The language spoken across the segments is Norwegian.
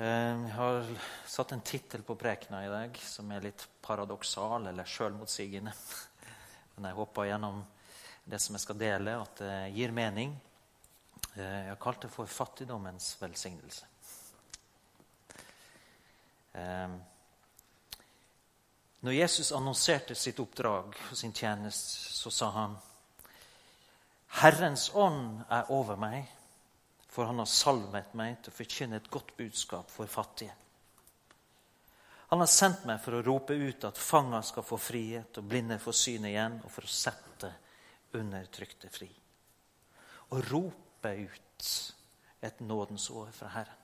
Eh, jeg har satt en tittel på prekena i dag som er litt paradoksal eller sjølmotsigende. Men jeg håper gjennom det som jeg skal dele, at det gir mening. Eh, jeg har kalt det for 'fattigdommens velsignelse'. Eh, når Jesus annonserte sitt oppdrag og sin tjeneste, så sa han Herrens ånd er over meg, for han har salvet meg til å forkynne et godt budskap for fattige. Han har sendt meg for å rope ut at fanger skal få frihet, og blinde få syn igjen, og for å sette undertrykte fri. Å rope ut et nådens år fra Herren.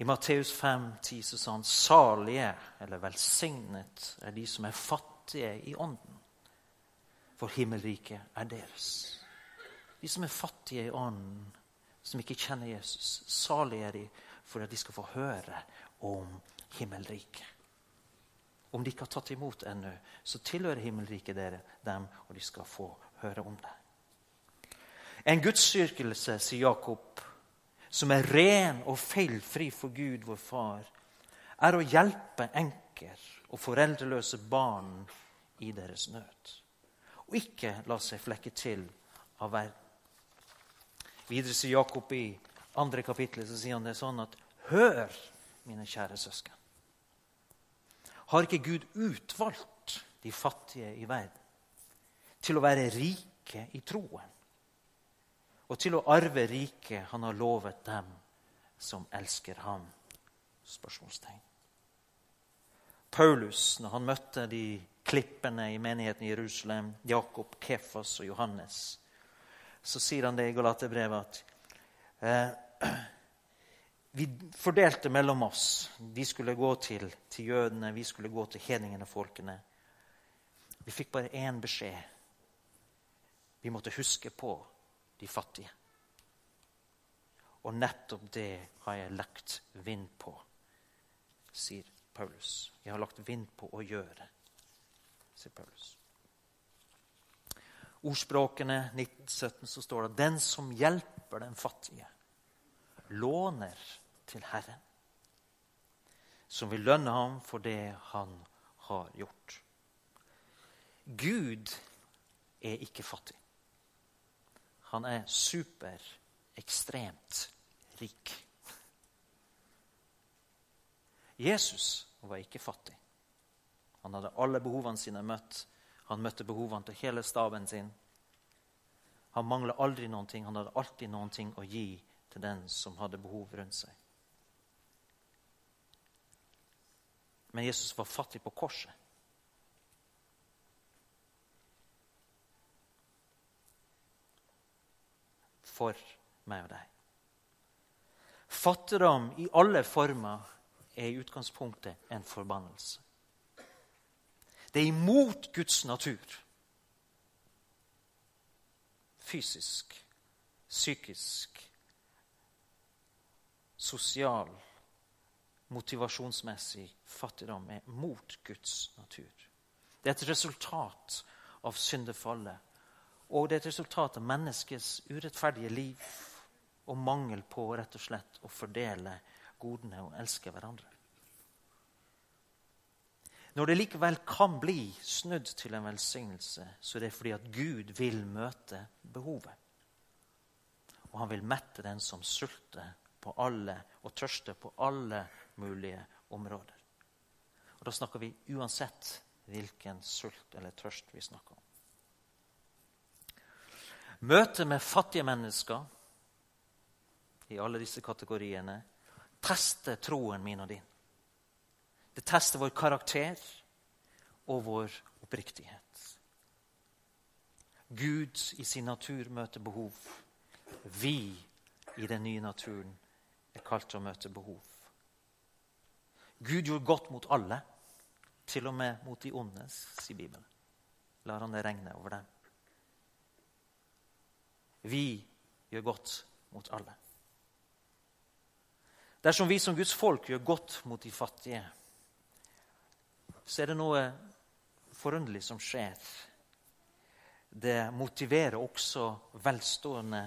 I Matteus 5, 10 så sa han salige, eller velsignet, er de som er fattige i ånden. For himmelriket er deres. De som er fattige i ånden, som ikke kjenner Jesus, salige er de for at de skal få høre om himmelriket. Om de ikke har tatt imot ennå, så tilhører himmelriket dere dem, og de skal få høre om det. En gudsdyrkelse, sier Jakob, som er ren og feilfri for Gud, vår Far, er å hjelpe enker og foreldreløse barn i deres nød. Og ikke la seg flekke til av verden. Videre sier Jakob i andre kapittel så sier han det sånn at Hør, mine kjære søsken. Har ikke Gud utvalgt de fattige i verden til å være rike i troen? og til å arve riket han har lovet dem som elsker ham? Spørsmålstegn. Paulus, når han møtte de klippene i menigheten i Jerusalem, Jakob, Kefas og Johannes, så sier han det i Galaterbrevet at eh, vi fordelte mellom oss. De skulle gå til, til jødene, vi skulle gå til hedningene og folkene. Vi fikk bare én beskjed. Vi måtte huske på de fattige. Og nettopp det har jeg lagt vind på, sier Paulus. Jeg har lagt vind på å gjøre, sier Paulus. Ordspråkene 1917 så står det den som hjelper den fattige, låner til Herren, som vil lønne ham for det han har gjort. Gud er ikke fattig. Han er super, ekstremt rik. Jesus var ikke fattig. Han hadde alle behovene sine møtt. Han møtte behovene til hele staben sin. Han mangla aldri noen ting. Han hadde alltid noen ting å gi til den som hadde behov rundt seg. Men Jesus var fattig på korset. for meg og deg. Fattigdom i alle former er i utgangspunktet en forbannelse. Det er imot Guds natur. Fysisk, psykisk, sosial, motivasjonsmessig fattigdom er mot Guds natur. Det er et resultat av syndefallet og det er et resultat av menneskets urettferdige liv og mangel på rett og slett å fordele godene og elske hverandre. Når det likevel kan bli snudd til en velsignelse, så er det fordi at Gud vil møte behovet. Og han vil mette den som sulter på alle og tørster på alle mulige områder. Og Da snakker vi uansett hvilken sult eller tørst vi snakker om. Møte med fattige mennesker i alle disse kategoriene tester troen min og din. Det tester vår karakter og vår oppriktighet. Gud i sin natur møter behov. Vi i den nye naturen er kalt til å møte behov. Gud gjorde godt mot alle, til og med mot de onde, sier Bibelen. Lar han det regne over dem. Vi gjør godt mot alle. Dersom vi som Guds folk gjør godt mot de fattige, så er det noe forunderlig som skjer. Det motiverer også velstående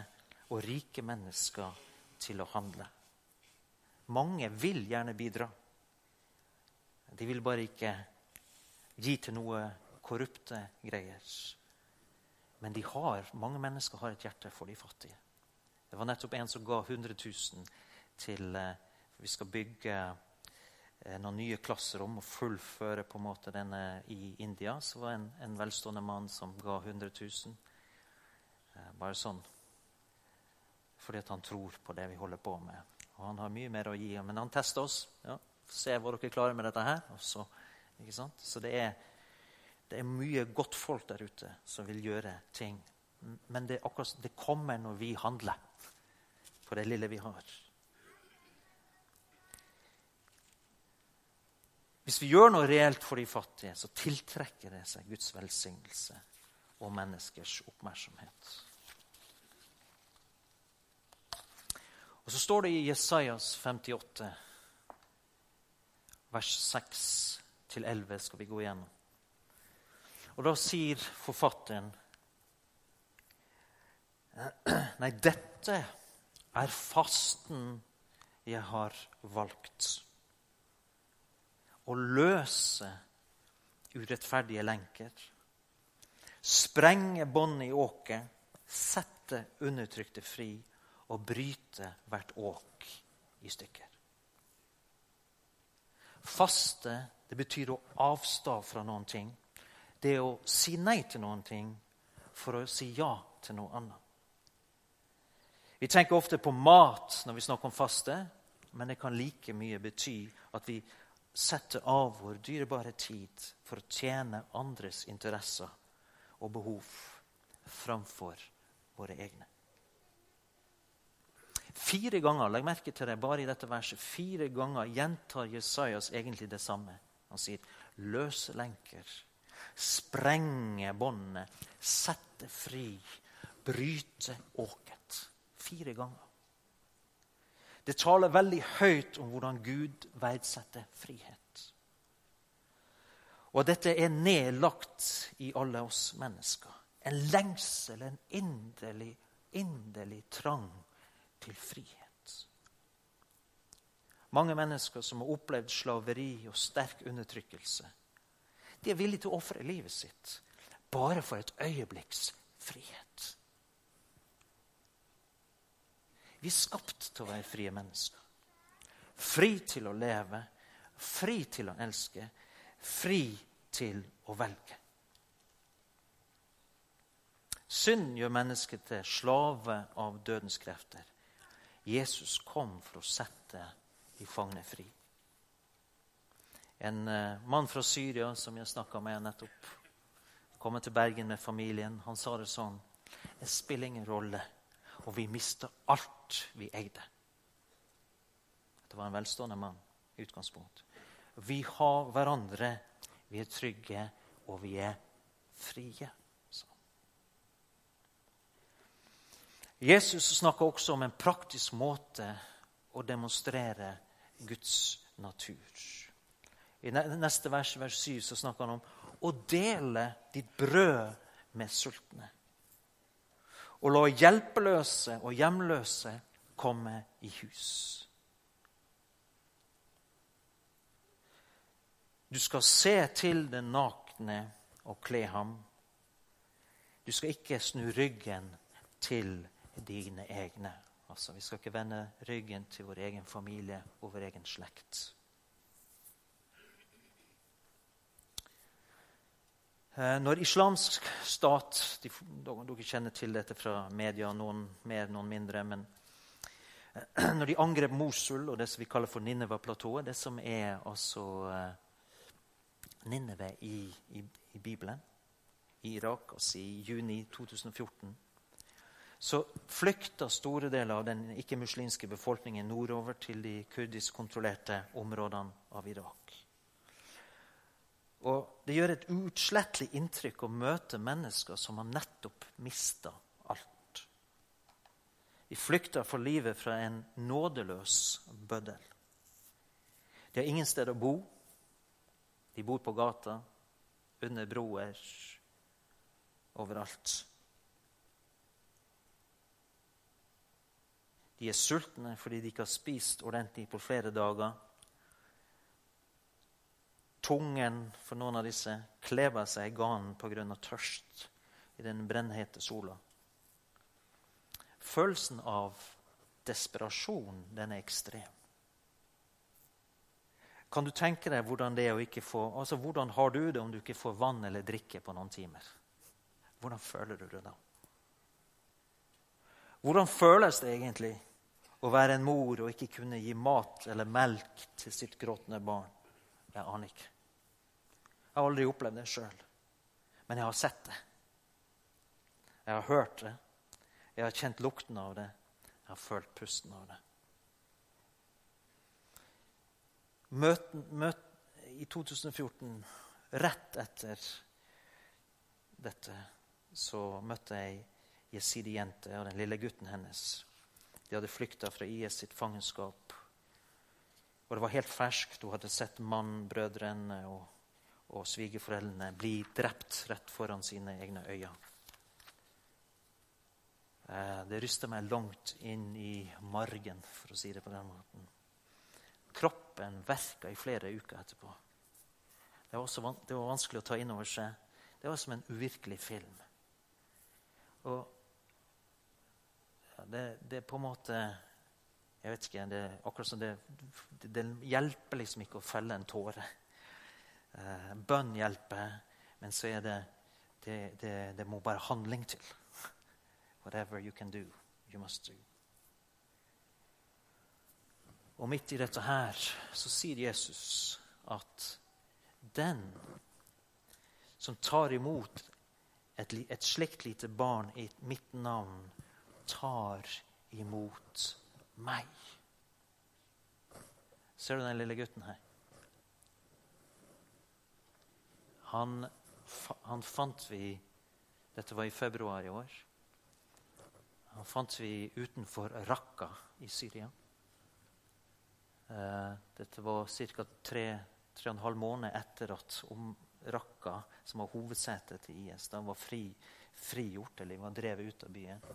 og rike mennesker til å handle. Mange vil gjerne bidra. De vil bare ikke gi til noe korrupte greier. Men har, mange mennesker har et hjerte for de fattige. Det var nettopp en som ga 100 000 til eh, Vi skal bygge noen nye klasserom og fullføre på en måte denne i India. Så var det en, en velstående mann som ga 100 000. Eh, bare sånn fordi at han tror på det vi holder på med. Og han har mye mer å gi. Men han tester oss. Ja, se hvor dere klarer med dette her. Så, så det, er, det er mye godt folk der ute som vil gjøre ting. Men det, akkurat, det kommer når vi handler på det lille vi har. Hvis vi gjør noe reelt for de fattige, så tiltrekker det seg Guds velsignelse og menneskers oppmerksomhet. Og Så står det i Jesajas 58, vers 6-11, skal vi gå igjennom. Og Da sier forfatteren Nei, dette er fasten jeg har valgt. Å løse urettferdige lenker. Sprenge bånd i åket, sette undertrykte fri og bryte hvert åk i stykker. Faste det betyr å avstå fra noen ting. Det er å si nei til noen ting for å si ja til noe annet. Vi tenker ofte på mat når vi snakker om faste, men det kan like mye bety at vi setter av vår dyrebare tid for å tjene andres interesser og behov framfor våre egne. Fire ganger legg merke til det, bare i dette verset, fire ganger gjentar Jesajas egentlig det samme. Han sier løse lenker, sprenge båndet, sette fri, bryte åket. Fire ganger. Det taler veldig høyt om hvordan Gud verdsetter frihet. Og dette er nedlagt i alle oss mennesker. En lengsel, en inderlig, inderlig trang til frihet. Mange mennesker som har opplevd slaveri og sterk undertrykkelse, de er villige til å ofre livet sitt bare for et øyeblikks frihet. Vi er skapt til å være frie mennesker. Fri til å leve, fri til å elske, fri til å velge. Synd gjør mennesket til slave av dødens krefter. Jesus kom for å sette de fangne fri. En uh, mann fra Syria som jeg snakka med nettopp, kom til Bergen med familien. Han sa det sånn Det spiller ingen rolle, og vi mister alt vi eide. Det var en velstående mann i utgangspunkt. Vi har hverandre, vi er trygge, og vi er frie. Jesus snakker også om en praktisk måte å demonstrere Guds natur. I neste vers, vers 7, så snakker han om å dele ditt brød med sultne. Og la hjelpeløse og hjemløse komme i hus. Du skal se til den nakne og kle ham. Du skal ikke snu ryggen til dine egne. Altså, Vi skal ikke vende ryggen til vår egen familie og vår egen slekt. Når islamsk stat de, Dere kjenner til dette fra media, noen mer, noen mindre. men eh, Når de angrep Mosul og det som vi kaller for Nineva-platået, det som er altså uh, Nineve i, i, i Bibelen, i Irak, altså i juni 2014 så flykta store deler av den ikke-muslimske befolkningen nordover til de kurdisk-kontrollerte områdene av Irak. Og Det gjør et uutslettelig inntrykk å møte mennesker som har nettopp mista alt. De flykter for livet fra en nådeløs bøddel. De har ingen sted å bo. De bor på gata, under broer, overalt. De er sultne fordi de ikke har spist ordentlig på flere dager. Tungen for noen av disse kleber seg i ganen pga. tørst i den brennhete sola. Følelsen av desperasjon, den er ekstrem. Kan du tenke deg hvordan det er å ikke få altså Hvordan har du det om du ikke får vann eller drikke på noen timer? Hvordan føler du det da? Hvordan føles det egentlig å være en mor og ikke kunne gi mat eller melk til sitt gråtende barn? Jeg aner ikke. Jeg har aldri opplevd det sjøl, men jeg har sett det. Jeg har hørt det. Jeg har kjent lukten av det. Jeg har følt pusten av det. Møt, møt, I 2014, rett etter dette, så møtte jeg jesidi-jente og den lille gutten hennes. De hadde flykta fra IS sitt fangenskap. Og det var helt ferskt. Hun hadde sett mannen, brødrene og og svigerforeldrene blir drept rett foran sine egne øyne. Eh, det ryster meg langt inn i margen, for å si det på den måten. Kroppen verka i flere uker etterpå. Det var, også, det var vanskelig å ta inn over seg. Det var som en uvirkelig film. Og det, er på en måte Jeg vet ikke. Det, akkurat som det, det hjelper liksom ikke å felle en tåre. Eh, bønn hjelper, men så er det det, det det, må bare handling til. Whatever you can do, you must do. Og midt i dette her så sier Jesus at den som tar imot et, et slikt lite barn i mitt navn, tar imot meg. Ser du den lille gutten her? Han, han, fant vi Dette var i februar i år. Han fant vi utenfor Raqqa i Syria. Eh, dette var ca. tre, tre og en halv måned etter at om Raqqa, som var hovedsetet til IS, da var fri, frigjort, eller var drevet ut av byen.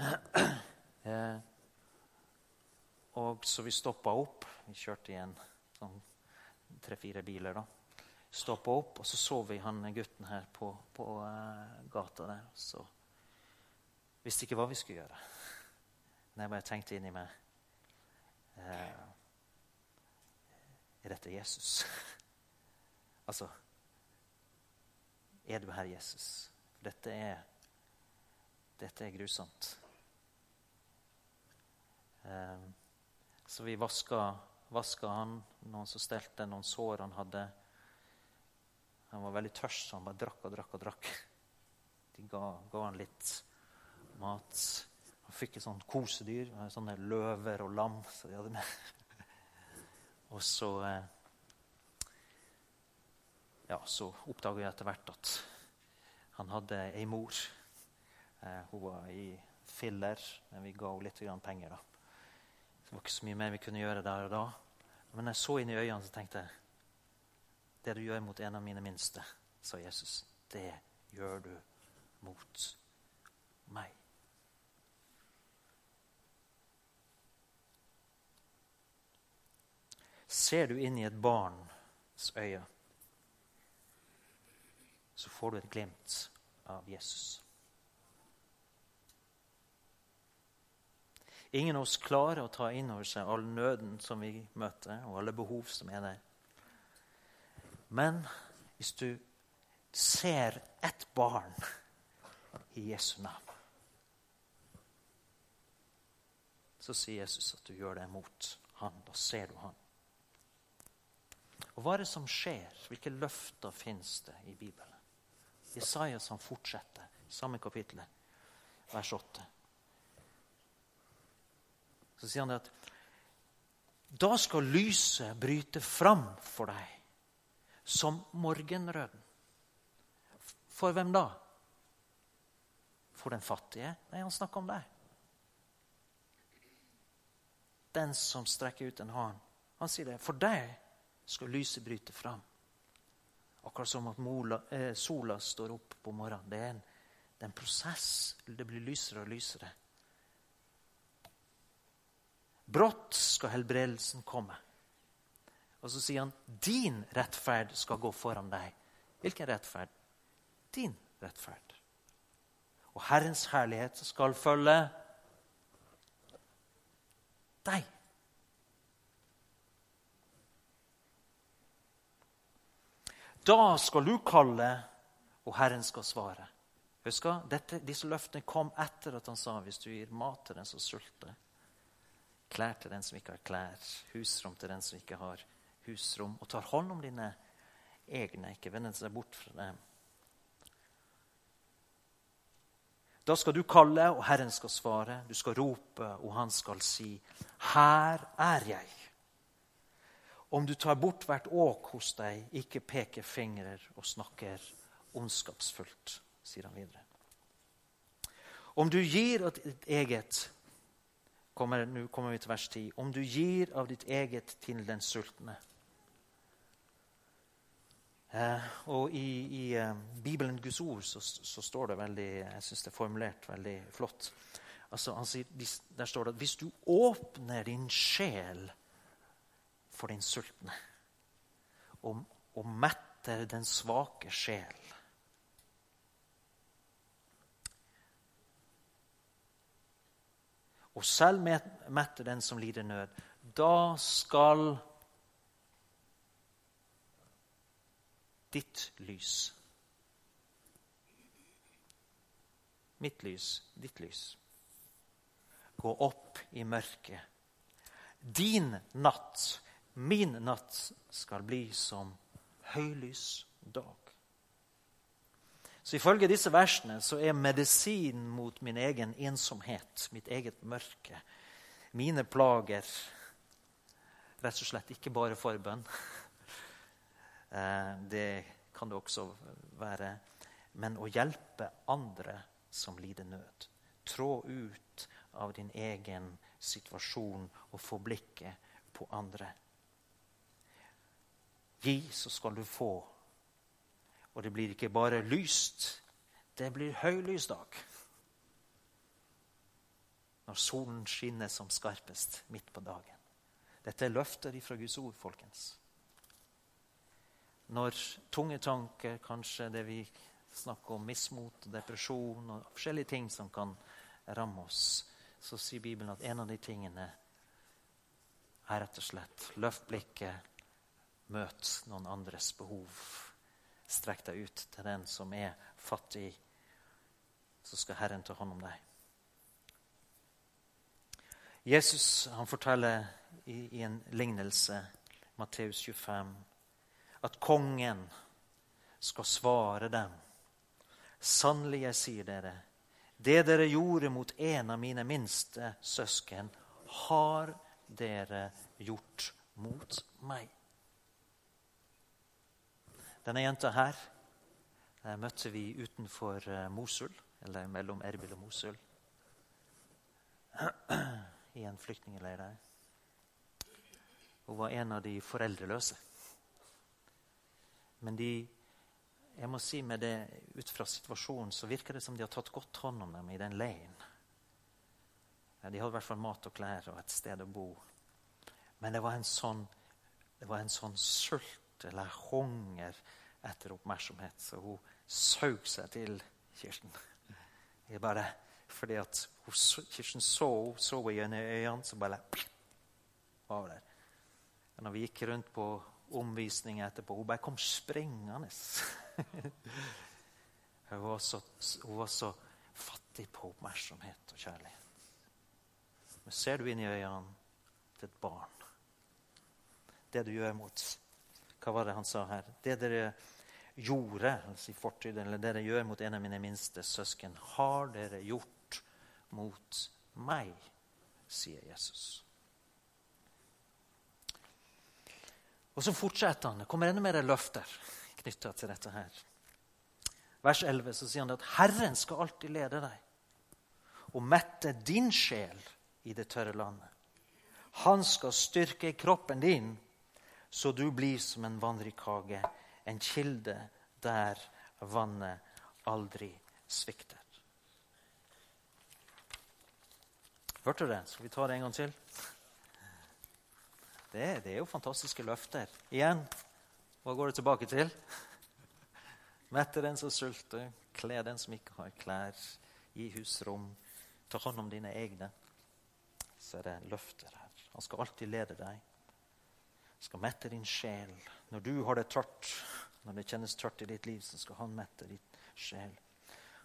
Eh, og så vi stoppa opp. Vi kjørte igjen sånn tre-fire biler. da stoppa opp, og så så vi han gutten her på, på uh, gata der. Så visste ikke hva vi skulle gjøre. Men jeg bare tenkte inni meg uh, Er dette Jesus? altså Er du her, Jesus? For dette er, dette er grusomt. Uh, så vi vaska, vaska han, noen som stelte noen sår han hadde. Han var veldig tørst, så han bare drakk og drakk og drakk. De ga, ga han litt mat. Han fikk et sånt kosedyr, sånne løver og lam. Så de hadde med. og så eh, ja, så oppdaga jeg etter hvert at han hadde ei mor. Eh, hun var i filler, men vi ga henne litt penger. da. Det var ikke så mye mer vi kunne gjøre der og da. Men jeg så inn i øynene så tenkte jeg det du gjør mot en av mine minste, sa Jesus, det gjør du mot meg. Ser du inn i et barns øye, så får du et glimt av Jesus. Ingen av oss klarer å ta inn over seg all nøden som vi møter, og alle behov som er der. Men hvis du ser ett barn i Jesu navn, så sier Jesus at du gjør det mot han. Da ser du han. Og Hva er det som skjer? Hvilke løfter fins det i Bibelen? Jesaja som fortsetter, samme kapittel, vers 8. Så sier han det at da skal lyset bryte fram for deg som morgenrøden. For hvem da? For den fattige? Nei, han snakker om deg. Den som strekker ut en hånd. Han sier det. For deg skal lyset bryte fram. Akkurat som at mola, eh, sola står opp på morgenen. Det er, en, det er en prosess. Det blir lysere og lysere. Brått skal helbredelsen komme. Og så sier han din rettferd skal gå foran deg. Hvilken rettferd? Din rettferd. Og Herrens herlighet skal følge deg. Da skal du kalle, og Herren skal svare. Husk, dette, Disse løftene kom etter at han sa hvis du gir mat til den som sulter, klær til den som ikke har klær, husrom til den som ikke har husrom, og tar hånd om dine egne, ikke vender seg bort fra dem. Da skal du kalle, og Herren skal svare. Du skal rope, og han skal si, 'Her er jeg.' Om du tar bort hvert åk hos deg, ikke peker fingrer og snakker ondskapsfullt sier han videre. Om du gir av ditt eget kommer, Nå kommer vi til vers 10. Om du gir av ditt eget til den sultne eh, Og i, i eh, Bibelen, Guds ord, så, så, står det veldig Jeg syns det er formulert veldig flott. Altså, sier, der står det at hvis du åpner din sjel for din sultne og, og metter den svake sjel og selv metter den som lider nød. Da skal ditt lys Mitt lys, ditt lys. Gå opp i mørket. Din natt, min natt, skal bli som høylys dag. Så ifølge disse versene så er medisin mot min egen ensomhet, mitt eget mørke, mine plager Rett og slett ikke bare forbønn. Eh, det kan det også være. Men å hjelpe andre som lider nød. Trå ut av din egen situasjon og få blikket på andre. Gi, så skal du få og det blir ikke bare lyst, det blir høylysdag. Når solen skinner som skarpest midt på dagen. Dette er løfter fra Guds ord, folkens. Når tunge tanker, kanskje det vi snakker om mismot og depresjon og forskjellige ting som kan ramme oss, så sier Bibelen at en av de tingene er rett og slett løft blikket, møt noen andres behov Strekk deg ut til den som er fattig, så skal Herren ta hånd om deg. Jesus han forteller i, i en lignelse, Matteus 25, at kongen skal svare dem. Sannelig, jeg sier dere, det dere gjorde mot en av mine minste søsken, har dere gjort mot meg. Denne jenta her eh, møtte vi utenfor eh, Mosul, eller mellom Erbil og Mosul, i en flyktningleir der. Hun var en av de foreldreløse. Men de, jeg må si med det, ut fra situasjonen så virker det som de har tatt godt hånd om dem i den leiren. De hadde i hvert fall mat og klær og et sted å bo. Men det var en sånn, var en sånn sult eller hunger etter oppmerksomhet. Så hun saug seg til Kirsten. Det er bare fordi at hun, Kirsten så henne i øynene, så bare var hun der. Når vi gikk rundt på omvisning etterpå, hun bare kom springende. hun, var så, hun var så fattig på oppmerksomhet og kjærlighet. Men ser du inn i øynene til et barn Det du gjør mot hva var det han sa her? Det dere gjorde altså i fortiden, eller det dere gjør mot en av mine minste søsken, har dere gjort mot meg, sier Jesus. Og så fortsetter han. Det kommer enda mer løfter knytta til dette her. Vers 11 så sier han at Herren skal alltid lede deg og mette din sjel i det tørre landet. Han skal styrke kroppen din så du blir som en vannrik hage, en kilde der vannet aldri svikter. Hørte du det? Skal vi ta det en gang til? Det, det er jo fantastiske løfter. Igjen, hva går det tilbake til? Mette den som sulter, kle den som ikke har klær, gi husrom, ta hånd om dine egne. Så er det løfter her. Han skal alltid lede deg. Han skal mette din sjel. Når du har det tørt, når det kjennes tørt i ditt liv, så skal han mette din sjel.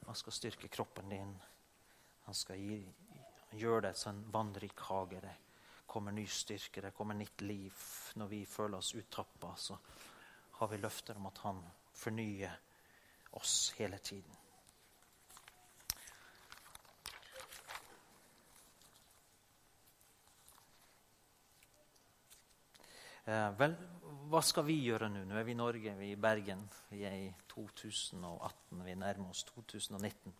Han skal styrke kroppen din. Han skal gjøre deg til en vannrik hage. Kommer ny styrke, det kommer nytt liv. Når vi føler oss uttappa, så har vi løfter om at han fornyer oss hele tiden. Eh, vel, hva skal vi gjøre nå? Nå er vi i Norge, vi er i Bergen. Vi er i 2018, vi nærmer oss 2019.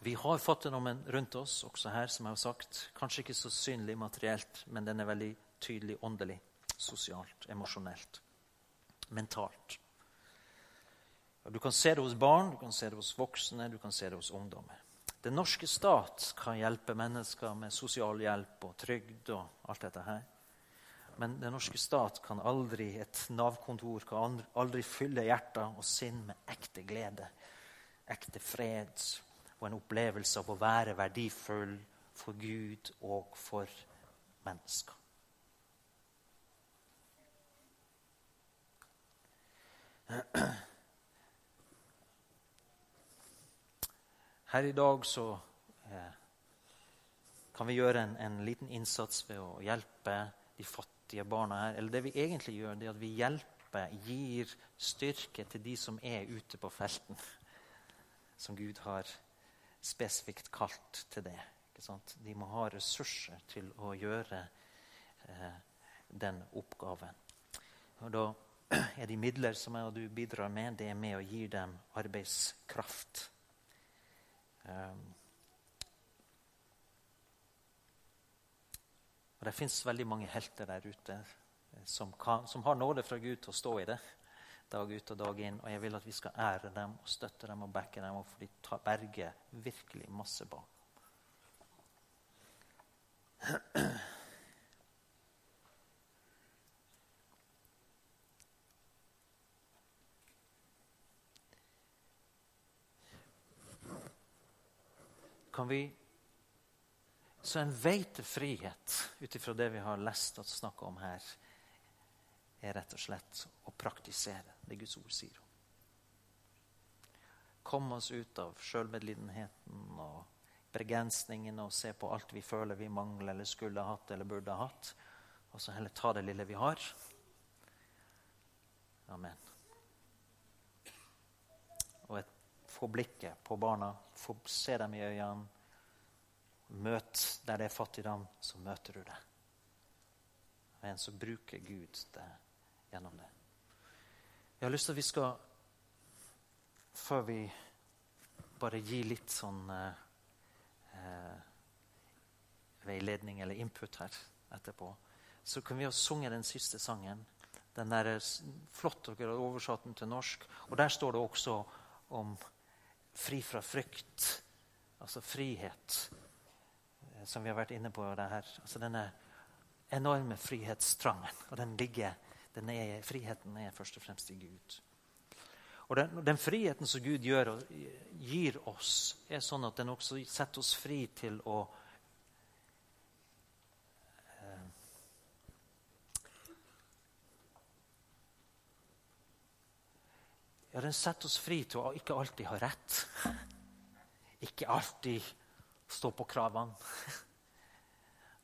Vi har fattigdommen rundt oss, også her, som jeg har sagt. Kanskje ikke så synlig materielt, men den er veldig tydelig åndelig, sosialt, emosjonelt, mentalt. Du kan se det hos barn, du kan se det hos voksne, du kan se det hos ungdommer. Den norske stat kan hjelpe mennesker med sosialhjelp og trygd og alt dette her. Men den norske stat kan aldri, et Nav-kontor kan aldri fylle hjerter og sinn med ekte glede, ekte fred og en opplevelse av å være verdifull for Gud og for mennesker. Her i dag så eh, kan vi gjøre en, en, liten innsats ved å hjelpe de fattige barna her. Eller det vi egentlig gjør, det er at vi hjelper, gir styrke til de som er ute på felten. Som Gud har spesifikt kalt til det. De må ha ressurser til å gjøre eh, den oppgaven. Og da er de midler som jeg og du bidrar med, det er med å gi dem arbeidskraft. Um, og Det fins veldig mange helter der ute eh, som, kan, som, har nåde fra Gud til å stå i det dag ut og dag inn. Og jeg vil at vi skal ære dem og støtte dem og backe dem, for de tar, berger virkelig masse barn. kan vi Så en vei til frihet, ut ifra det vi har lest og snakka om her, er rett og slett å praktisere det Guds ord sier. Komme oss ut av sjølmedlidenheten og begrensningene og se på alt vi føler vi mangler eller skulle hatt eller burde hatt, og så heller ta det lille vi har. Amen. Og et få blikket på barna, få se dem i øynene. Møt der det er fattigdom, så møter du det. Men så bruker Gud det, gjennom det. Jeg har lyst til at vi skal, før vi bare gir litt sånn eh, eh, veiledning eller input her etterpå, så kan vi ha sunget den siste sangen. Den er flott dere har oversatt den til norsk. Og der står det også om fri fra frykt. Altså frihet, eh, som vi har vært inne på. det her. Altså Denne enorme frihetstrangen. Og den ligger, den er, friheten er først og fremst i Gud. Og den, den, friheten som Gud gjør gir oss, er sånn at den også setter oss fri til å eh, Ja, den setter oss fri til å ikke alltid ha rett. Ikke alltid stå på kravene.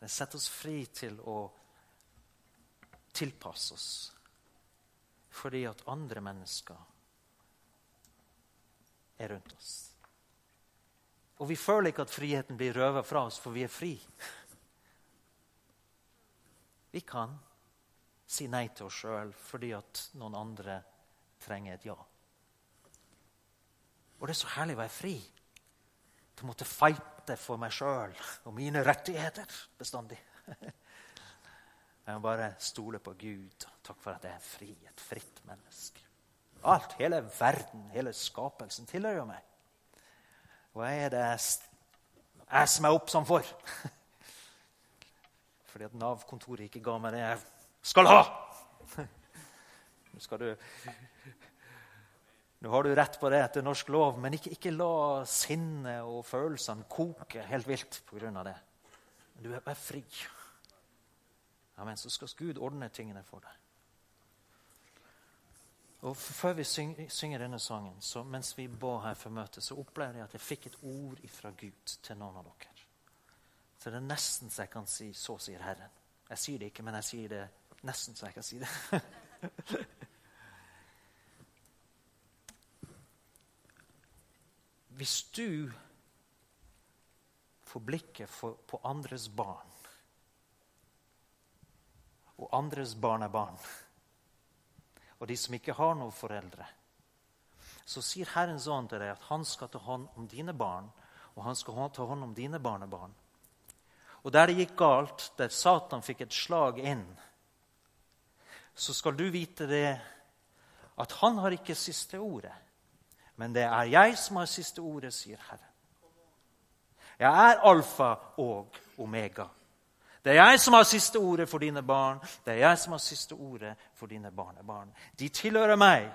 Den setter oss fri til å tilpasse oss fordi at andre mennesker er rundt oss. Og vi føler ikke at friheten blir røvet fra oss, for vi er fri. Vi kan si nei til oss sjøl fordi at noen andre trenger et ja. Og det er så herlig å være fri. Til å måtte fighte for meg sjøl og mine rettigheter bestandig. Jeg må bare stole på Gud. Takk for at jeg er fri, et fritt menneske. Alt, hele verden, hele skapelsen tilhører meg. Hva er det jeg som er opp som for? fordi at Nav-kontoret ikke ga meg det jeg skal ha. Nå skal du nå har du rett på det etter norsk lov, men ikke, ikke la sinnet og følelsene koke helt vilt pga. det. Du er fri. Amen. Så skal Gud ordne tingene for deg. Og Før vi synger, denne sangen, så mens vi ba her for møtet, så opplevde jeg at jeg fikk et ord fra Gud til noen av dere. Så det er nesten så jeg kan si 'Så sier Herren'. Jeg sier det ikke, men jeg sier det nesten så jeg kan si det. Hvis du får blikket på andres barn, og andres barnebarn, og de som ikke har noen foreldre, så sier Herrens ånd til deg at han skal ta hånd om dine barn, og han skal ta hånd om dine barnebarn. Og der det gikk galt, der Satan fikk et slag inn, så skal du vite det at han har ikke siste ordet. Men det er jeg som har siste ordet, sier Herren. Jeg er alfa og omega. Det er jeg som har siste ordet for dine barn. Det er jeg som har siste ordet for dine barnebarn. De tilhører meg,